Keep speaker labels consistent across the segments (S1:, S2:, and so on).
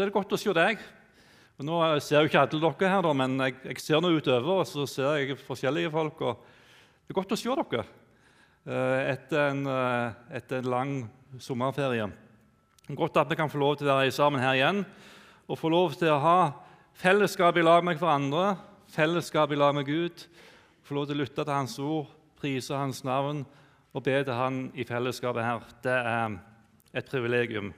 S1: så er det godt å se deg. Og nå ser jo ikke alle dere her, men jeg, jeg ser nå utover og så ser jeg forskjellige folk. og Det er godt å se dere eh, etter en, eh, etter en lang sommerferie. Godt at vi kan få lov til å være sammen her igjen og få lov til å ha fellesskap i lag med hverandre, fellesskap i lag med Gud. Få lov til å lytte til Hans ord, prise Hans navn og be til Han i fellesskapet her. Det er et privilegium.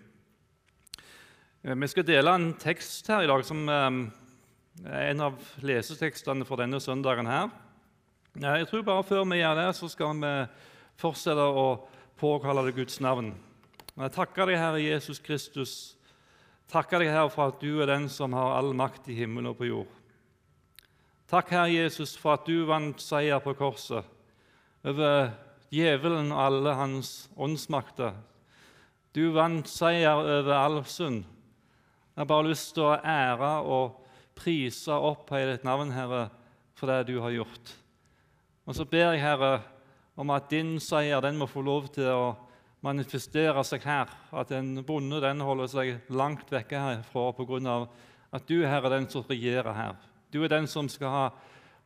S1: Eh, vi skal dele en tekst her i dag som eh, er en av lesetekstene for denne søndagen. her. Jeg tror bare Før vi gjør det, så skal vi fortsette å påkalle det Guds navn. Jeg takker deg, Herre Jesus Kristus. Takker deg, Herre, for at du er den som har all makt i himmelen og på jord. Takk, Herre Jesus, for at du vant seier på korset over djevelen og alle hans åndsmakter. Du vant seier over all synd. Jeg har bare lyst til å ære og prise opp i ditt navn, Herre, for det du har gjort. Og så ber jeg, Herre, om at din seier den må få lov til å manifestere seg her. At en bonde den holder seg langt vekke herfra pga. at du, Herre, er den som regjerer her. Du er den som skal ha,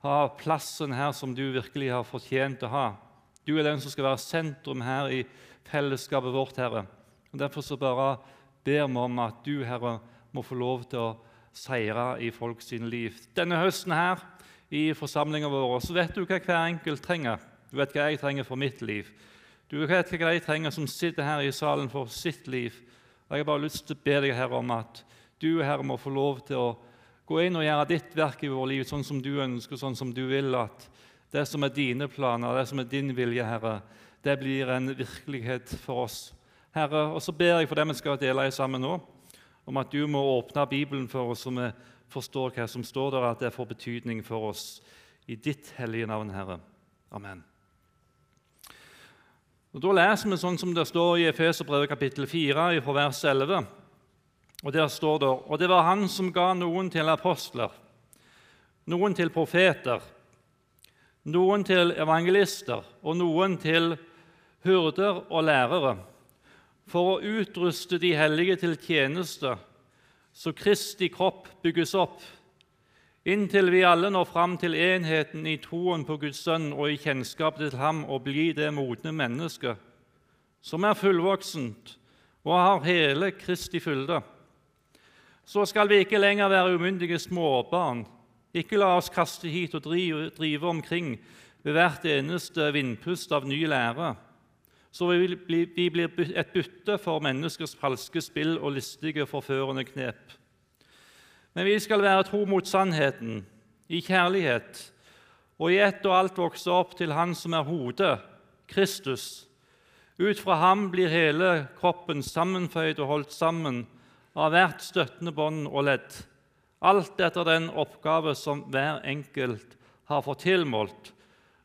S1: ha plassen her som du virkelig har fortjent å ha. Du er den som skal være sentrum her i fellesskapet vårt, Herre. Og Derfor så bare ber vi om at du, Herre, må få lov til å seire i folk sine liv. Denne høsten her i forsamlinga vår så vet du hva hver enkelt trenger. Du vet hva jeg trenger for mitt liv. Du vet hva jeg trenger som sitter her i salen for sitt liv. Jeg har bare lyst til å be deg Herre, om at du Herre, må få lov til å gå inn og gjøre ditt verk i vårt liv sånn som du ønsker, sånn som du vil. At det som er dine planer, det som er din vilje, Herre, det blir en virkelighet for oss. Herre, og så ber jeg for det vi skal dele sammen nå om at du må åpne Bibelen for oss, så vi forstår hva som står der, at det får betydning for oss. I ditt hellige navn, Herre. Amen. Og Da leser vi sånn som det står i Efeserbrevet kapittel 4, fra vers 11. Og Der står det Og det var Han som ga noen til apostler, noen til profeter, noen til evangelister og noen til hurder og lærere for å utruste de hellige til tjeneste, så Kristi kropp bygges opp, inntil vi alle når fram til enheten i troen på Guds sønn og i kjennskap til ham og blir det modne mennesket, som er fullvoksent og har hele Kristi fylde. Så skal vi ikke lenger være umyndige småbarn, ikke la oss kaste hit og drive, omkring ved hvert eneste vindpust av ny lære så vi blir et bytte for menneskers falske spill og listige, forførende knep. Men vi skal være tro mot sannheten, i kjærlighet, og i ett og alt vokse opp til Han som er hodet, Kristus. Ut fra ham blir hele kroppen sammenføyd og holdt sammen av hvert støttende bånd og ledd, alt etter den oppgave som hver enkelt har fått tilmålt,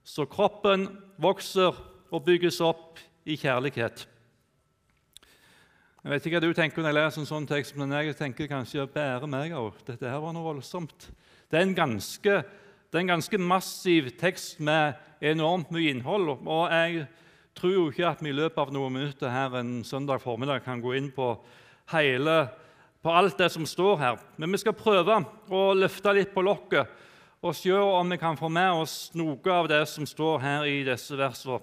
S1: så kroppen vokser og bygges opp i kjærlighet. Jeg vet ikke hva du tenker når jeg leser en sånn tekst, men jeg tenker kanskje bære meg òg. Dette her var noe voldsomt. Det er ganske, det er en ganske massiv tekst med enormt mye innhold. og jeg tror jo ikke at vi i løpet av noen minutter her en søndag formiddag kan gå inn på, hele, på alt det som står her. Men vi skal prøve å løfte litt på lokket og se om vi kan få med oss noe av det som står her i disse versene.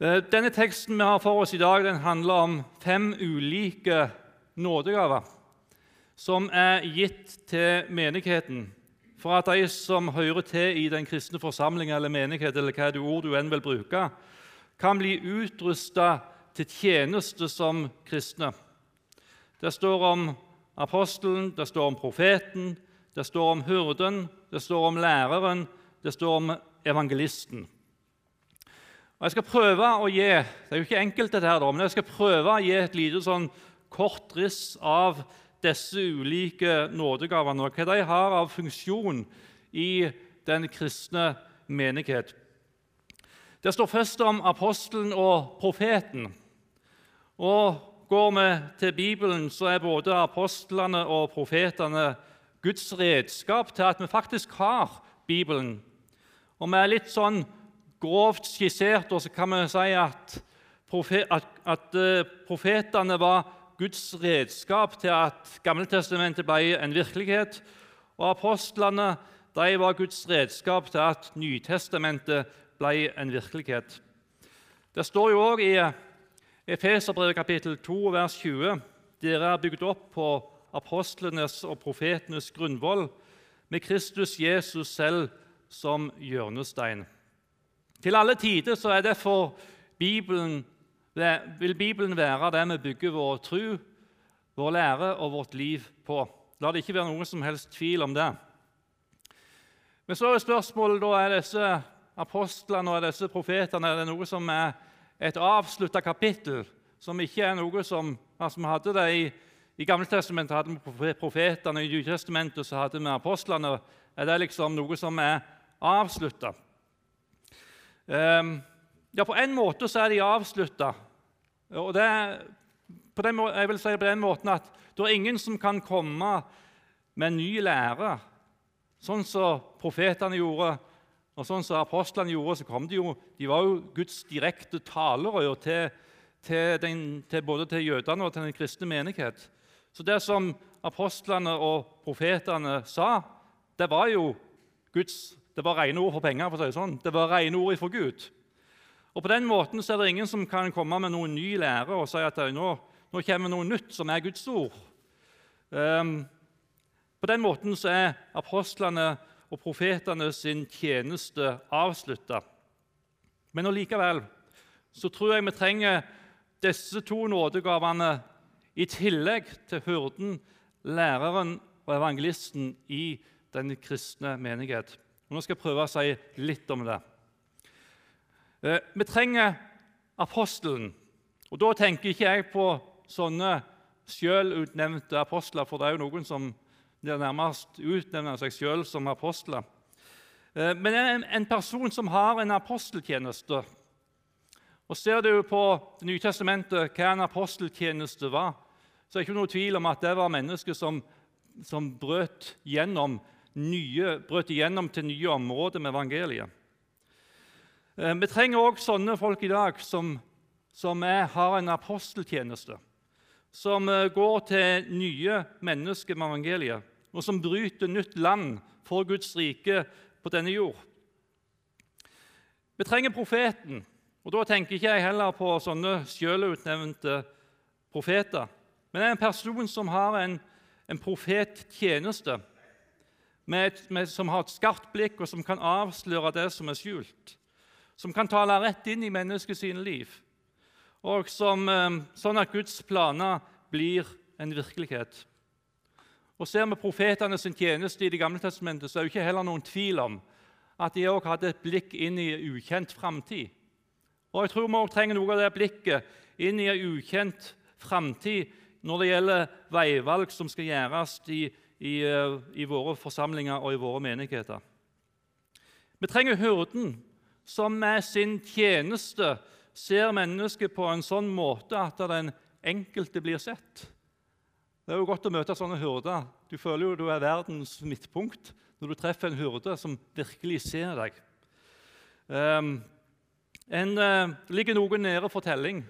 S1: Eh, denne teksten vi har for oss i dag, den handler om fem ulike nådegaver som er gitt til menigheten for at de som hører til i den kristne forsamling eller menighet, eller hva det ord du enn vil bruke, kan bli utrusta til tjeneste som kristne. Det står om apostelen, det står om profeten, det står om hurden, det står om læreren, det står om evangelisten. Og Jeg skal prøve å gi det er jo ikke enkelt dette her, men jeg skal prøve å gi et lite sånn kort riss av disse ulike nådegavene og hva de har av funksjon i den kristne menighet. Det står først om apostelen og profeten. Og Går vi til Bibelen, så er både apostlene og profetene Guds redskap til at vi faktisk har Bibelen. Og vi er litt sånn grovt skissert og så kan vi si at, at eh, profetene var Guds redskap til at Gammeltestamentet ble en virkelighet. Og apostlene de var Guds redskap til at Nytestamentet ble en virkelighet. Det står jo òg i Efeserbrevet kapittel 2, vers 20.: Dere er bygd opp på apostlenes og profetenes grunnvoll, med Kristus Jesus selv som hjørnestein. Til alle tider så er derfor Bibelen, vil Bibelen være det vi bygger vår tro, vår lære og vårt liv på. La det ikke være noen som helst tvil om det. Men så er spørsmålet da, er disse apostlene og disse profetene er det noe som er et avslutta kapittel, som ikke er noe som altså Vi hadde det i, i Gammeltestamentet, hadde vi profetene, i Nytestamentet så hadde vi apostlene. Er det liksom noe som er avslutta? Ehm, ja, på en måte så er de avslutta. Og det, på den, jeg vil si på den måten at det er ingen som kan komme med ny lære Sånn som profetene gjorde, og sånn som apostlene gjorde, så kom de jo De var jo Guds direkte talerør til, til, den, til, både til jødene og til den kristne menighet. Så det som apostlene og profetene sa, det var jo Guds det var rene ord for penger. for å si det sånn. Det var rene ord fra Gud. Og På den måten er det ingen som kan komme med noen ny lære og si at nå, nå kommer noe nytt som er Guds ord. Um, på den måten er apostlene og profetene sin tjeneste avslutta. Men allikevel så tror jeg vi trenger disse to nådegavene i tillegg til hurden, læreren og evangelisten i den kristne menighet. Og nå skal jeg prøve å si litt om det. Eh, vi trenger apostelen. Og Da tenker ikke jeg på sånne selvutnevnte apostler, for det er jo noen som nærmest utnevner seg sjøl som apostler. Eh, men en, en person som har en aposteltjeneste og Ser du på Det nye testamentet hva en aposteltjeneste var, så er det ikke noe tvil om at det var mennesker som, som brøt, gjennom nye, brøt igjennom til nye områder med evangeliet. Eh, vi trenger òg sånne folk i dag som, som er, har en aposteltjeneste. Som eh, går til nye mennesker med evangeliet og som bryter nytt land for Guds rike på denne jord. Vi trenger profeten, og da tenker ikke jeg heller på sånne sjølutnevnte profeter. Men det er en person som har en, en profettjeneste, med med, som har et skarpt blikk, og som kan avsløre det som er skjult. Som kan tale rett inn i menneskets liv, og som, eh, sånn at Guds planer blir en virkelighet. Og Ser vi profetene sin tjeneste i Det gamle testamentet, så er det ikke heller noen tvil om at de også hadde et blikk inn i en ukjent framtid. Og jeg tror vi også trenger noe av det blikket inn i en ukjent framtid når det gjelder veivalg som skal gjøres i, i, i, våre forsamlinger og i våre menigheter. Vi trenger hyrden som med sin tjeneste ser mennesket på en sånn måte at den enkelte blir sett. Det er jo godt å møte sånne hyrder. Du føler jo du er verdens midtpunkt når du treffer en hyrde som virkelig ser deg. Um, en, uh, ligger noen nede for telling,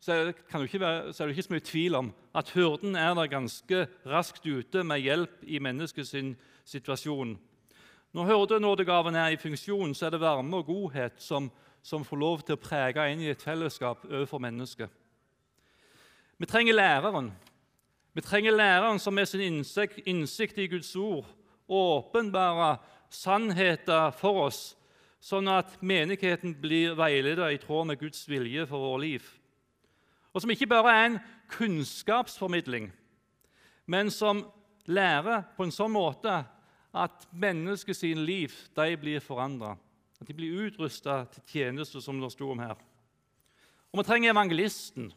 S1: så er, det være, så er, det ikke så mye tvil om at hyrden er der ganske raskt ute med hjelp i menneskets situasjon. Når hyrdenådegaven er i funksjon, så er det varme og godhet som, som får lov til å prege inn i et fellesskap overfor mennesket. Vi trenger læreren. Vi trenger læreren som med sin innsikt, innsikt i Guds ord åpenbarer sannheter for oss, sånn at menigheten blir veiledet i tråd med Guds vilje for vårt liv. Og som ikke bare er en kunnskapsformidling, men som lærer på en sånn måte at menneskets liv blir forandra. At de blir utrusta til tjeneste, som det sto om her. Og vi trenger evangelisten.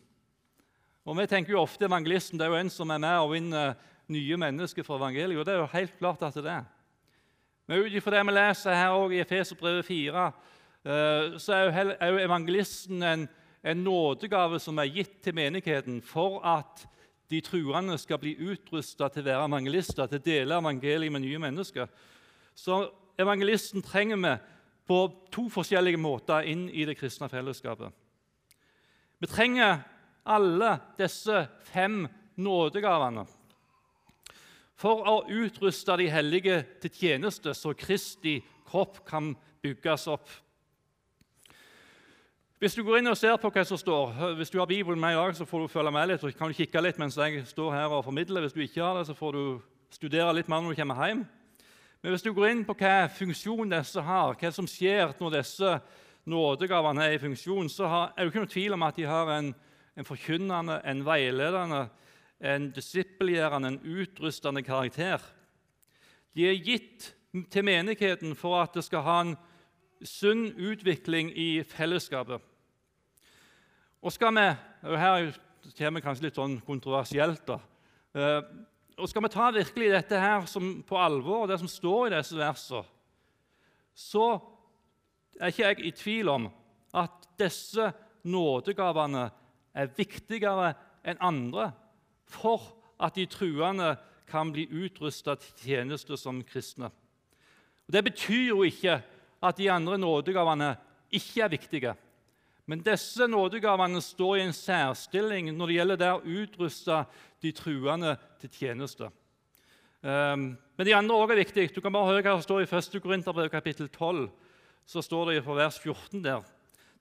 S1: Og Vi tenker jo ofte evangelisten det er jo en som er med og vinner nye mennesker for evangeliet. Og det er jo helt klart at det er. Men ut ifra det vi leser her også i Efeserbrevet 4, eh, så er jo, evangelisten en, en nådegave som er gitt til menigheten for at de truende skal bli utrusta til å være evangelister, til å dele evangeliet med nye mennesker. Så evangelisten trenger vi på to forskjellige måter inn i det kristne fellesskapet. Vi trenger alle disse fem nådegavene for å utruste de hellige til tjeneste, så Kristi kropp kan bygges opp. Hvis du går inn og ser på hva som står, hvis du har Bibelen med i dag, så får du følge med litt. og kan du kikke litt mens jeg står her og formidler. Hvis du ikke har det, så får du studere litt mer når du kommer hjem. Men hvis du går inn på hva funksjon disse har, hva som skjer når disse nådegavene er i funksjon, så er det ikke noe tvil om at de har en, en forkynnende, en veiledende, en disippelgjørende, en utrustende karakter. De er gitt til menigheten for at det skal ha en sunn utvikling i fellesskapet. Og skal vi, og Her kommer kanskje litt sånn kontroversielt. da, eh, og Skal vi ta virkelig dette her på alvor, det som står i disse versene, så er ikke jeg i tvil om at disse nådegavene er viktigere enn andre for at de truende kan bli utrustet til tjeneste som kristne. Og det betyr jo ikke at de andre nådegavene ikke er viktige. Men disse nådegavene står i en særstilling når det gjelder det å utruste de truende til tjeneste. Um, men de andre også er viktige. Du kan bare høre hva som står i 1. Korinterbrev kapittel 12. Så står det i vers 14 der.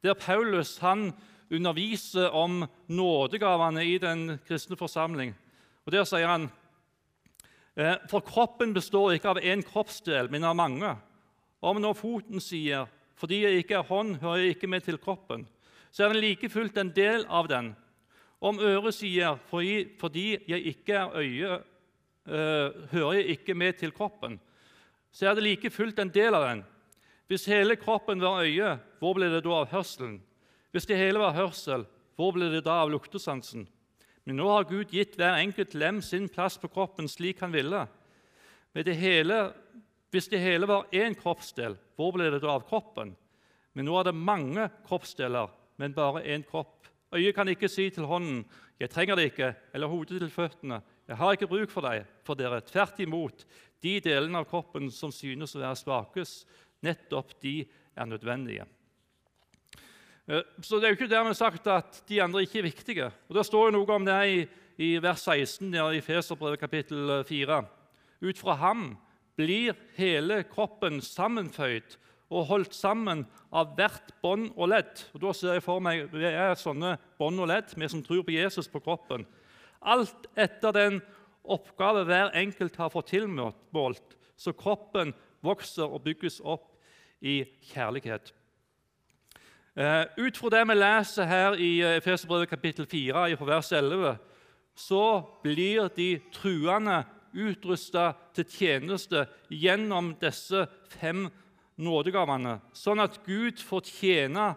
S1: Der Paulus han underviser om nådegavene i den kristne forsamling. Og Der sier han eh, For kroppen består ikke av én kroppsdel, men av mange. Om nå foten sier 'fordi jeg ikke er hånd, hører jeg ikke med til kroppen', så er den like fullt en del av den. Om øret sier 'fordi jeg ikke er øye, øh, hører jeg ikke med til kroppen', så er det like fullt en del av den. Hvis hele kroppen var øye, hvor ble det da av hørselen? Hvis det hele var hørsel, hvor ble det da av luktesansen? Men nå har Gud gitt hver enkelt lem sin plass på kroppen slik han ville. Det hele, hvis det hele var én kroppsdel, hvor ble det da av kroppen? Men nå er det mange kroppsdeler, men bare én kropp. Øyet kan ikke si til hånden 'Jeg trenger det ikke', eller hodet til føttene 'Jeg har ikke bruk for deg', for dere. Tvert imot, de delene av kroppen som synes å være svakest, nettopp de er nødvendige. Eh, så det er jo ikke dermed sagt at de andre ikke er viktige. Og Det står jo noe om det i, i vers 16 der i Feserbrevet kapittel 4. Eh, Ut fra ham blir hele kroppen sammenføyd og holdt sammen av hvert bånd og ledd. Og Da ser jeg for meg vi er sånne bånd og ledd, vi som tror på Jesus på kroppen. Alt etter den oppgave hver enkelt har fått tilmålt, så kroppen vokser og bygges opp i kjærlighet. Uh, ut fra det vi leser her i uh, Efeserbrevet kapittel 4, fra vers 11, så blir de truende utrusta til tjeneste gjennom disse fem nådegavene, sånn at Gud får tjene,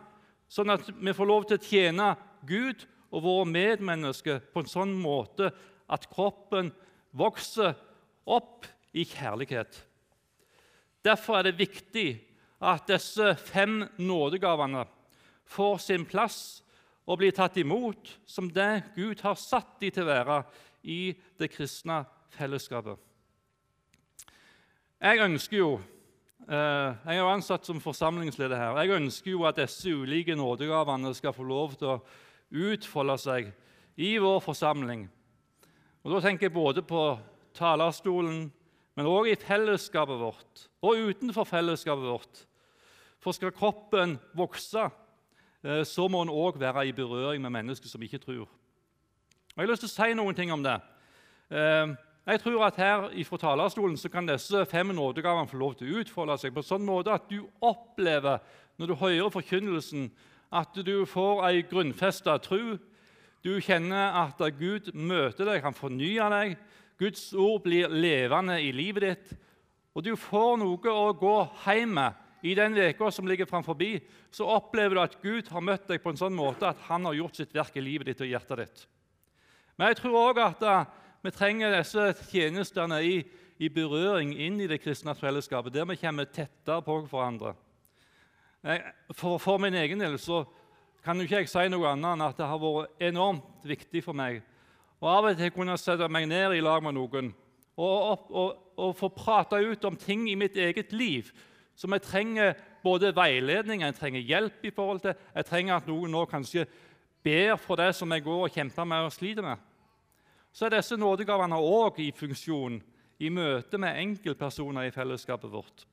S1: sånn at vi får lov til å tjene Gud og våre medmennesker på en sånn måte at kroppen vokser opp i kjærlighet. Derfor er det viktig at disse fem nådegavene får sin plass og blir tatt imot som det Gud har satt dem til å være i det kristne fellesskapet. Jeg ønsker jo Jeg er ansatt som forsamlingsleder her. Jeg ønsker jo at disse ulike nådegavene skal få lov til å utfolde seg i vår forsamling. Og Da tenker jeg både på talerstolen, men òg i fellesskapet vårt og utenfor fellesskapet vårt. For skal kroppen vokse, Eh, så må en òg være i berøring med mennesker som ikke tror. Og Jeg har lyst til å si noen ting om det. Eh, jeg tror at her fra talerstolen så kan disse fem nådegavene få lov til å utfolde seg på en sånn måte at du opplever, når du hører forkynnelsen, at du får ei grunnfesta tro. Du kjenner at Gud møter deg, han fornyer deg. Guds ord blir levende i livet ditt. Og du får noe å gå hjem med i den veka som ligger framfor, så opplever du at Gud har møtt deg på en sånn måte at han har gjort sitt verk i livet ditt og hjertet ditt. Men jeg tror òg at uh, vi trenger disse tjenestene i, i, berøring inn i det kristne fellesskapet, der vi kommer tettere på hverandre. For, for, min egen del så kan jo ikke jeg si noe annet enn at det har vært enormt viktig for meg og av og til kunne sette meg ned i lag med noen og, og, og, få prate ut om ting i mitt eget liv som jeg trenger både veiledning jeg trenger hjelp i forhold til. Jeg trenger at noen nå kanskje ber for det som jeg går og kjemper med og sliter med, så er disse nådegavene òg i funksjon i møte med enkeltpersoner i fellesskapet vårt.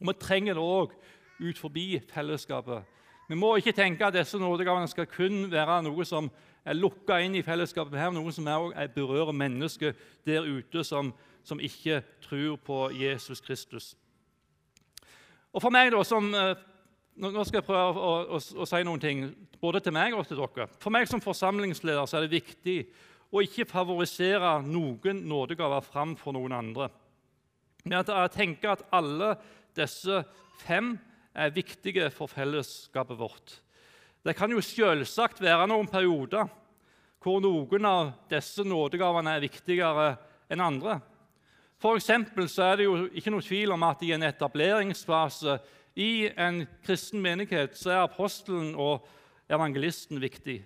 S1: Og Vi trenger det òg ut forbi fellesskapet. Vi må ikke tenke at disse nådegavene skal kun være noe som er lukka inn i fellesskapet her, noe som er, berører mennesker der ute som, som, ikke tror på Jesus Kristus. Og for meg da, som, eh, Nå skal jeg prøve å, å, å, si noen ting både til meg og til dere. For meg som forsamlingsleder så er det viktig å ikke favorisere noen nådegaver framfor noen andre. Men at jeg tenker at alle disse fem er viktige for fellesskapet vårt. Det kan jo selvsagt være noen perioder hvor noen av disse nådegavene er viktigere enn andre. For så er det jo ikke noe tvil om at i en etableringsfase i en kristen menighet så er apostelen og evangelisten viktig.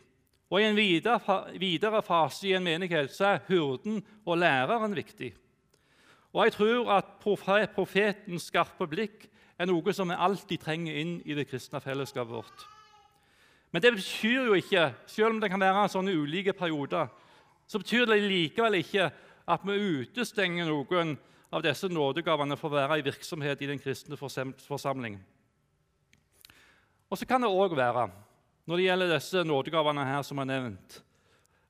S1: Og I en videre fase i en menighet så er hurden og læreren viktig. Og jeg tror at profetens skarpe blikk er noe som vi alltid trenger inn i det kristne fellesskapet vårt. Men det betyr jo ikke, selv om det kan være sånne ulike perioder, så betyr det likevel ikke at vi utestenger noen av disse nådegavene for å være i virksomhet i den kristne forsamling. Og så kan det òg være, når det gjelder disse nådegavene her som er nevnt,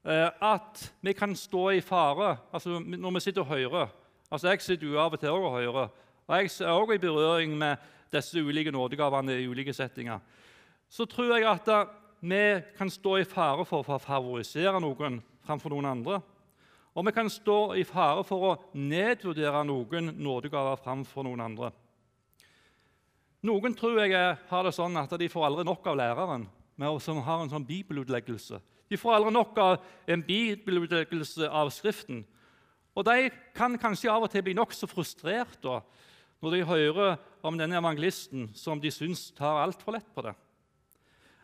S1: eh, at vi kan stå i fare altså når vi sitter og hører. Altså Jeg sitter jo av og til og hører, og jeg er også i berøring med disse ulike nådegavene i ulike settinger, så tror jeg at eh, vi kan stå i fare for å favorisere noen framfor noen andre. Og vi kan stå i fare for å nedvurdere noen nådegaver framfor noen andre. Noen tror jeg har det sånn at de får aldri nok av læreren som har en sånn bibelutleggelse. De får aldri nok av en bibelutleggelse av Skriften. Og De kan kanskje av og til bli nokså frustrert da, når de hører om denne evangelisten som de syns tar altfor lett på det.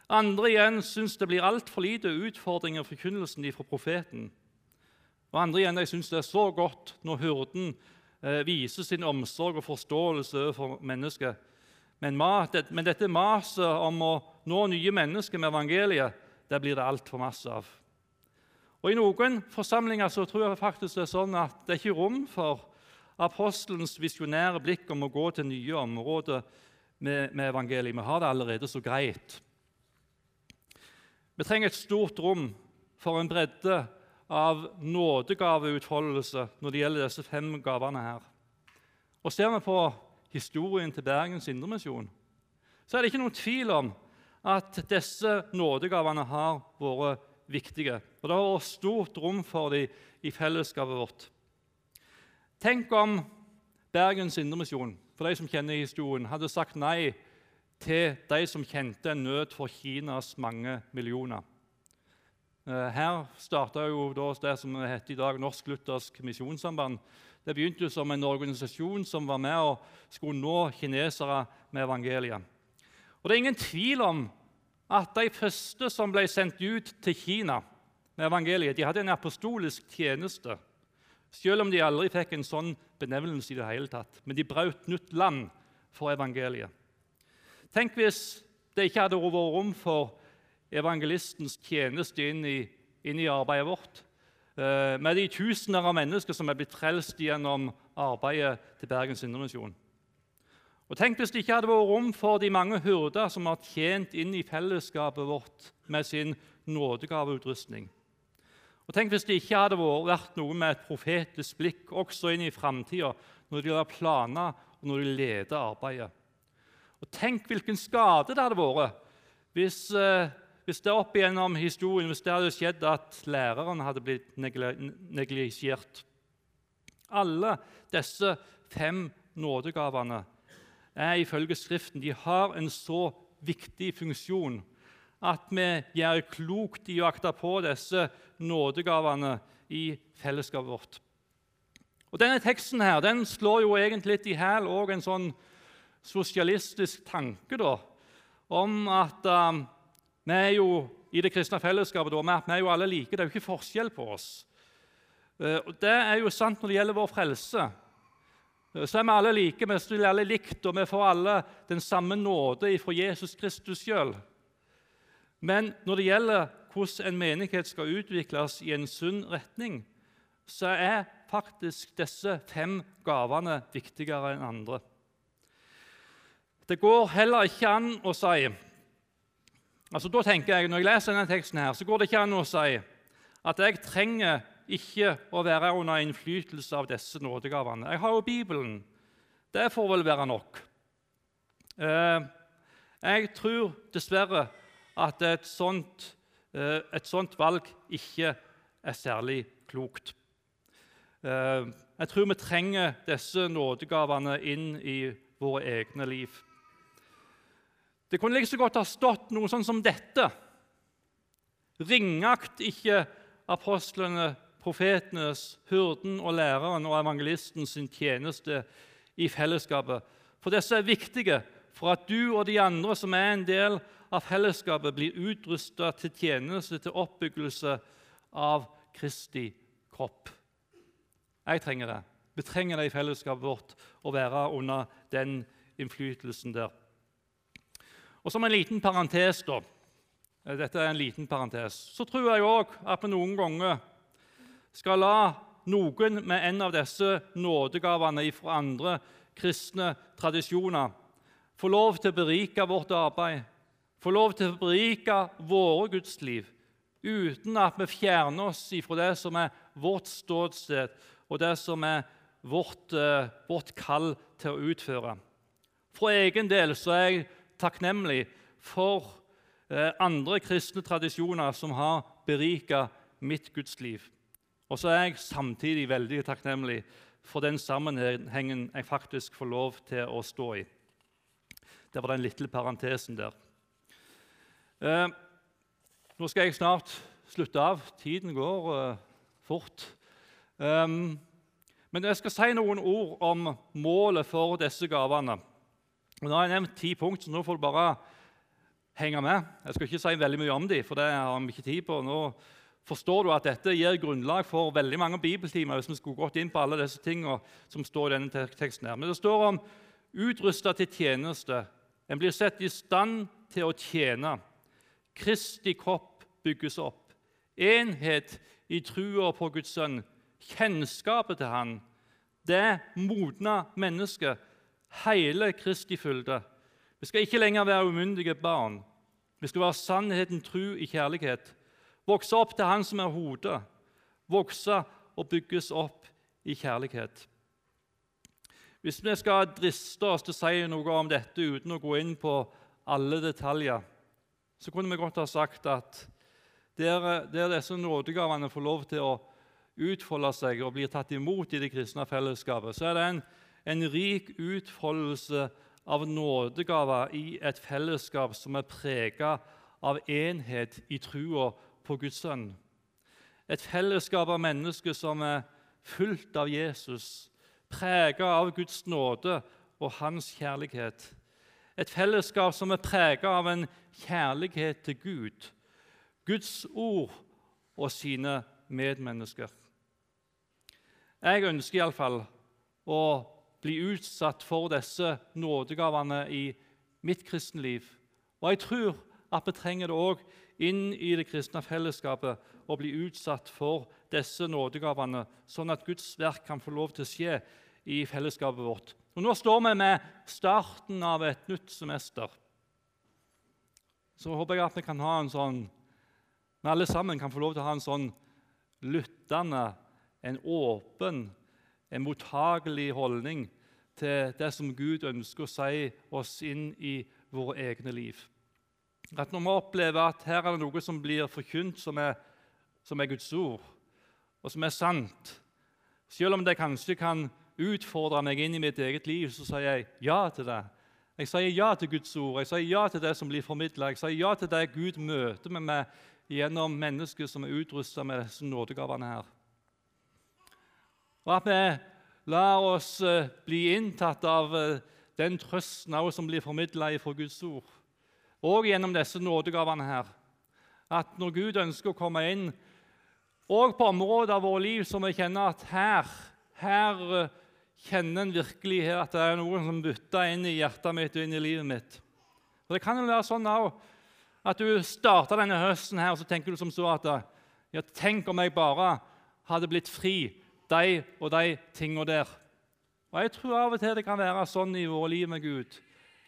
S1: Andre igjen syns det blir altfor lite utfordringer i forkynnelsen fra profeten. Og Andre igjen syns det er så godt når hurden eh, viser sin omsorg og forståelse overfor mennesket. Men, men, dette maset om å nå nye mennesker med evangeliet det blir det altfor masse av. Og I noen forsamlinger så tror jeg faktisk det er sånn at det er ikke rom for apostelens visjonære blikk om å gå til nye områder med, med evangeliet. Vi har det allerede så greit. Vi trenger et stort rom for en bredde av nådegaveutfoldelse når det gjelder disse fem gavene her. Og Ser vi på historien til Bergens Indremisjon, så er det ikke noen tvil om at disse nådegavene har vært viktige. Og det har vært stort rom for dem i fellesskapet vårt. Tenk om Bergens Indremisjon, for de som kjenner historien, hadde sagt nei til de som kjente en nød for Kinas mange millioner. Eh, her starta jo det som heter i dag Norsk Luthersk Misjonssamband. Det begynte som en organisasjon som var med og skulle nå kinesere med evangeliet. Og Det er ingen tvil om at de første som ble sendt ut til Kina med evangeliet, de hadde en apostolisk tjeneste. Selv om de aldri fikk en sånn benevnelse i det hele tatt. Men de brøt nytt land for evangeliet. Tenk hvis det ikke hadde vært rom for evangelistens tjeneste inn i, inn i arbeidet vårt. Eh, med de tusener av mennesker som er blitt frelst gjennom arbeidet til Bergens Indremisjon. Og Tenk hvis det ikke hadde vært rom for de mange hyrder som har tjent inn i fellesskapet vårt med sin nådegaveutrustning. Og Tenk hvis det ikke hadde vært noe med et profetisk blikk også inn i framtida, når de har planer og når de leder arbeidet. Og Tenk hvilken skade det hadde vært hvis, eh, hvis det opp igjennom historien hvis det hadde skjedd at læreren hadde blitt neglisjert. Alle disse fem nådegavene er ifølge Skriften de har en så viktig funksjon at vi gjør klokt i å akte på disse nådegavene i fellesskapet vårt. Og Denne teksten her, den slår jo egentlig litt i hæl en sånn sosialistisk tanke da, om at um, vi er jo i det kristne fellesskapet da, vi er jo alle like. Det er jo ikke forskjell på oss. Uh, og Det er jo sant når det gjelder vår frelse. Så er vi alle like, vi stiller alle likt, og vi får alle den samme nåde fra Jesus Kristus sjøl. Men når det gjelder hvordan en menighet skal utvikles i en sunn retning, så er faktisk disse fem gavene viktigere enn andre. Det går heller ikke an å si altså da tenker jeg, Når jeg leser denne teksten, her, så går det ikke an å si at jeg trenger ikke å være under innflytelse av disse nådegavene. Jeg har jo Bibelen. Det får vel være nok. Eh, jeg tror dessverre at et sånt, eh, et sånt valg ikke er særlig klokt. Eh, jeg tror vi trenger disse nådegavene inn i våre egne liv. Det kunne like så godt ha stått noe sånn som dette. Ringakt ikke apostlene, profetenes, hurden og læreren og evangelisten sin tjeneste i fellesskapet. For disse er viktige for at du og de andre som er en del av fellesskapet, blir utrusta til tjeneste, til oppbyggelse av Kristi kropp. Jeg trenger det. Vi trenger det i fellesskapet vårt, å være under den innflytelsen der. Og Som en liten parentes da, dette er en liten parentes, så tror jeg òg at vi noen ganger skal la noen med en av disse nådegavene fra andre kristne tradisjoner få lov til å berike vårt arbeid, få lov til å berike våre gudsliv, uten at vi fjerner oss ifra det som er vårt ståsted, og det som er vårt, eh, vårt kall til å utføre. For egen del så er jeg takknemlig for eh, andre kristne tradisjoner som har berika mitt gudsliv. Og så er jeg samtidig veldig takknemlig for den sammenhengen jeg faktisk får lov til å stå i. Det var den lille parentesen der. Eh, nå skal jeg snart slutte av. Tiden går eh, fort. Um, men jeg skal si noen ord om målet for disse gavene. Og nå har jeg nevnt ti punkt, så nå får du bare henge med. Jeg skal ikke si veldig mye om dem, for det har vi ikke tid på. Nå forstår du at dette gir grunnlag for veldig mange bibeltimer hvis vi skulle gått inn på alle disse tingene som står i denne teksten. her. Men det står om utrusta til tjeneste, en blir sett i stand til å tjene. Kristi kropp bygges opp. Enhet i trua på Guds sønn. Kjennskapet til Han. Det modna mennesket. Hele Kristi fylde. Vi skal ikke lenger være umyndige barn. Vi skal være sannheten tru i kjærlighet. Vokse opp til Han som er hodet. Vokse og bygges opp i kjærlighet. Hvis vi skal driste oss til å si noe om dette uten å gå inn på alle detaljer, så kunne vi godt ha sagt at der, der disse nådegavene får lov til å utfolde seg og blir tatt imot i det kristne fellesskapet, så er det en, en rik utfoldelse av nådegaver i et fellesskap som er prega av enhet i trua på Guds sønn. Et fellesskap av mennesker som er fullt av Jesus, prega av Guds nåde og Hans kjærlighet. Et fellesskap som er prega av en kjærlighet til Gud, Guds ord og sine medmennesker. Jeg ønsker iallfall å bli utsatt for disse nådegavene i mitt kristenliv. Og jeg tror at vi trenger det òg inn i det kristne fellesskapet å bli utsatt for disse nådegavene, sånn at Guds verk kan få lov til å skje i fellesskapet vårt. Og Nå står vi med starten av et nytt semester. Så håper jeg at vi kan ha en sånn vi alle sammen kan få lov til å ha en sånn lyttende, en åpen, en mottagelig holdning til det som Gud ønsker å si oss inn i våre egne liv. At Når vi opplever at her er det noe som blir forkynt, som er, som er Guds ord, og som er sant, selv om det kanskje kan utfordre meg inn i mitt eget liv, så sier jeg ja til det. Jeg sier ja til Guds ord, jeg sier ja til det som blir formidla. Jeg sier ja til det Gud møter med meg gjennom mennesker som er utrusta med disse nådegavene her. Og at vi lar oss eh, bli inntatt av eh, den trøsten som blir formidla fra Guds ord, og gjennom disse nådegavene her. At når Gud ønsker å komme inn og på områder av vårt liv som vi kjenner at her, her eh, kjenner en virkelig at det er noen som bytter inn i hjertet mitt og inn i livet mitt. Og Det kan jo være sånn at du starta denne høsten her, og så tenker du som så at ja, tenk om jeg bare hadde blitt fri de og de tinga der. Og Jeg tror av og til det kan være sånn i vårt liv med Gud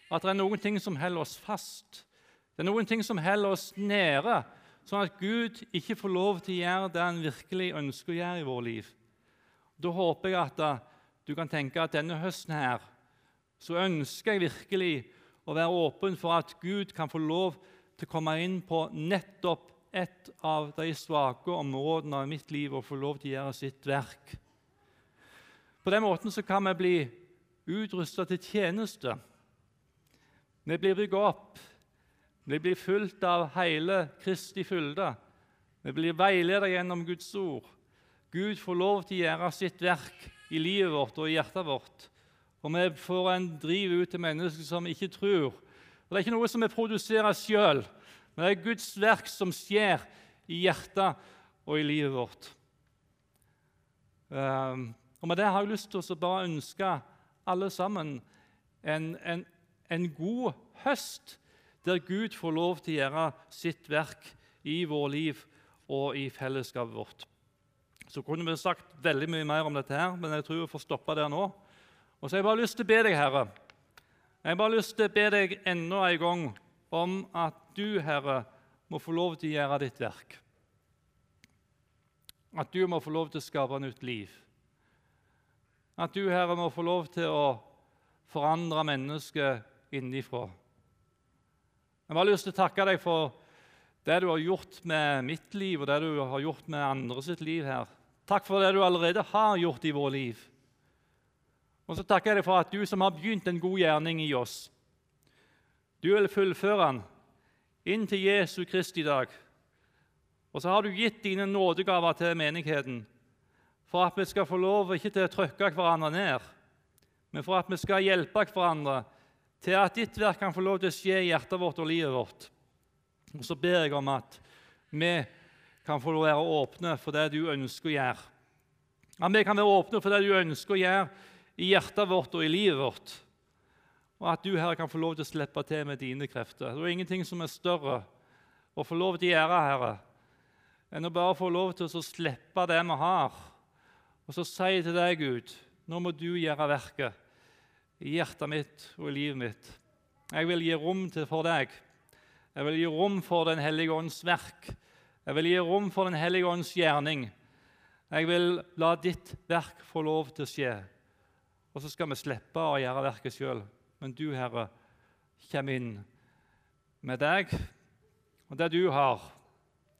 S1: at det er noen ting som holder oss fast. Det er noen ting som holder oss nede, sånn at Gud ikke får lov til å gjøre det han virkelig ønsker å gjøre i vårt liv. Da håper jeg at du kan tenke at denne høsten her, så ønsker jeg virkelig å være åpen for at Gud kan få lov til å komme inn på nettopp et av de svake områdene av mitt liv og få lov til å gjøre sitt verk. På den måten så kan vi bli utrusta til tjeneste. Vi blir bygd opp. Vi blir fulgt av hele Kristi fylde. Vi blir veiledet gjennom Guds ord. Gud får lov til å gjøre sitt verk i livet vårt og i hjertet vårt. Og vi får en driv ut til mennesker som ikke tror. Og Det er ikke noe som vi produserer sjøl, men det er Guds verk som skjer i hjertet og i livet vårt. Um, og Med det har jeg lyst til å bare ønske alle sammen en, en, en god høst, der Gud får lov til å gjøre sitt verk i vårt liv og i fellesskapet vårt. Så kunne vi sagt veldig mye mer om dette, her, men jeg tror vi får stoppe der nå. Og så har jeg bare lyst til å be deg, Herre. Jeg har bare lyst til å be deg enda en gang om at du, Herre, må få lov til å gjøre ditt verk. At du må få lov til å skape nytt liv. At du, Herre, må få lov til å forandre mennesket innifra. Jeg har lyst til å takke deg for det du har gjort med mitt liv, og det du har gjort med andre sitt liv her. Takk for det du allerede har gjort i vårt liv. Og så takker jeg deg for at du som har begynt en god gjerning i oss, du vil fullføre den inn til Jesu Kristi dag. Og så har du gitt dine nådegaver til menigheten for at vi skal få lov ikke til å trykke hverandre ned, men for at vi skal hjelpe hverandre til at ditt verk kan få lov til å skje i hjertet vårt og livet vårt. Og Så ber jeg om at vi kan få være åpne for det du ønsker å gjøre. At vi kan være åpne for det du ønsker å gjøre i hjertet vårt og i livet vårt. Og at du her kan få lov til å slippe til med dine krefter. Det er ingenting som er større å få lov til å gjøre, Herre, enn å bare få lov til å slippe det vi har, og så si til deg, Gud, nå må du gjøre verket i hjertet mitt og i livet mitt. Jeg vil gi rom for deg. Jeg vil gi rom for Den hellige ånds verk. Jeg vil gi rom for Den hellige ånds gjerning. Jeg vil la ditt verk få lov til å skje. Og så skal vi slippe å gjøre verket sjøl. Men du, Herre, kommer inn med deg og det du har.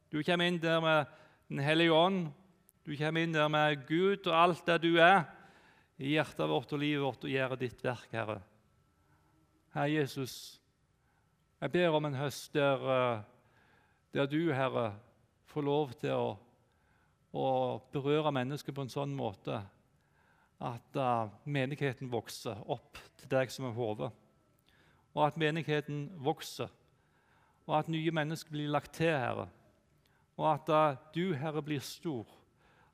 S1: Du kommer inn der med Den hellige ånd. Du kommer inn der med Gud og alt det du er, i hjertet vårt og livet vårt, og gjøre ditt verk, Herre. Herre Jesus, jeg ber om en høst der, eh, der du, Herre, får lov til å, å berøre mennesker på en sånn måte at uh, menigheten vokser opp til deg som er hodet. Og at menigheten vokser, og at nye mennesker blir lagt til, Herre. Og at uh, du, Herre, blir stor,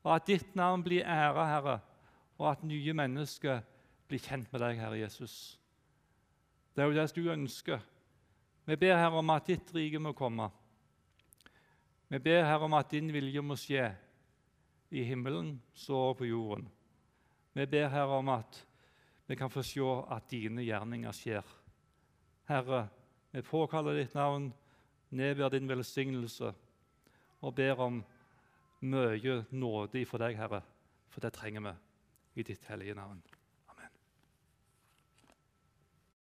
S1: og at ditt navn blir æra, Herre, og at nye mennesker blir kjent med deg, Herre Jesus. Det er jo det du ønsker. Vi ber Herre om at ditt rike må komme. Vi ber Herre om at din vilje må skje i himmelen så på jorden. Vi ber Herre om at vi kan få se at dine gjerninger skjer. Herre, vi påkaller ditt navn, nedber din velsignelse og ber om mye nåde ifra deg, Herre, for det trenger vi i ditt hellige navn.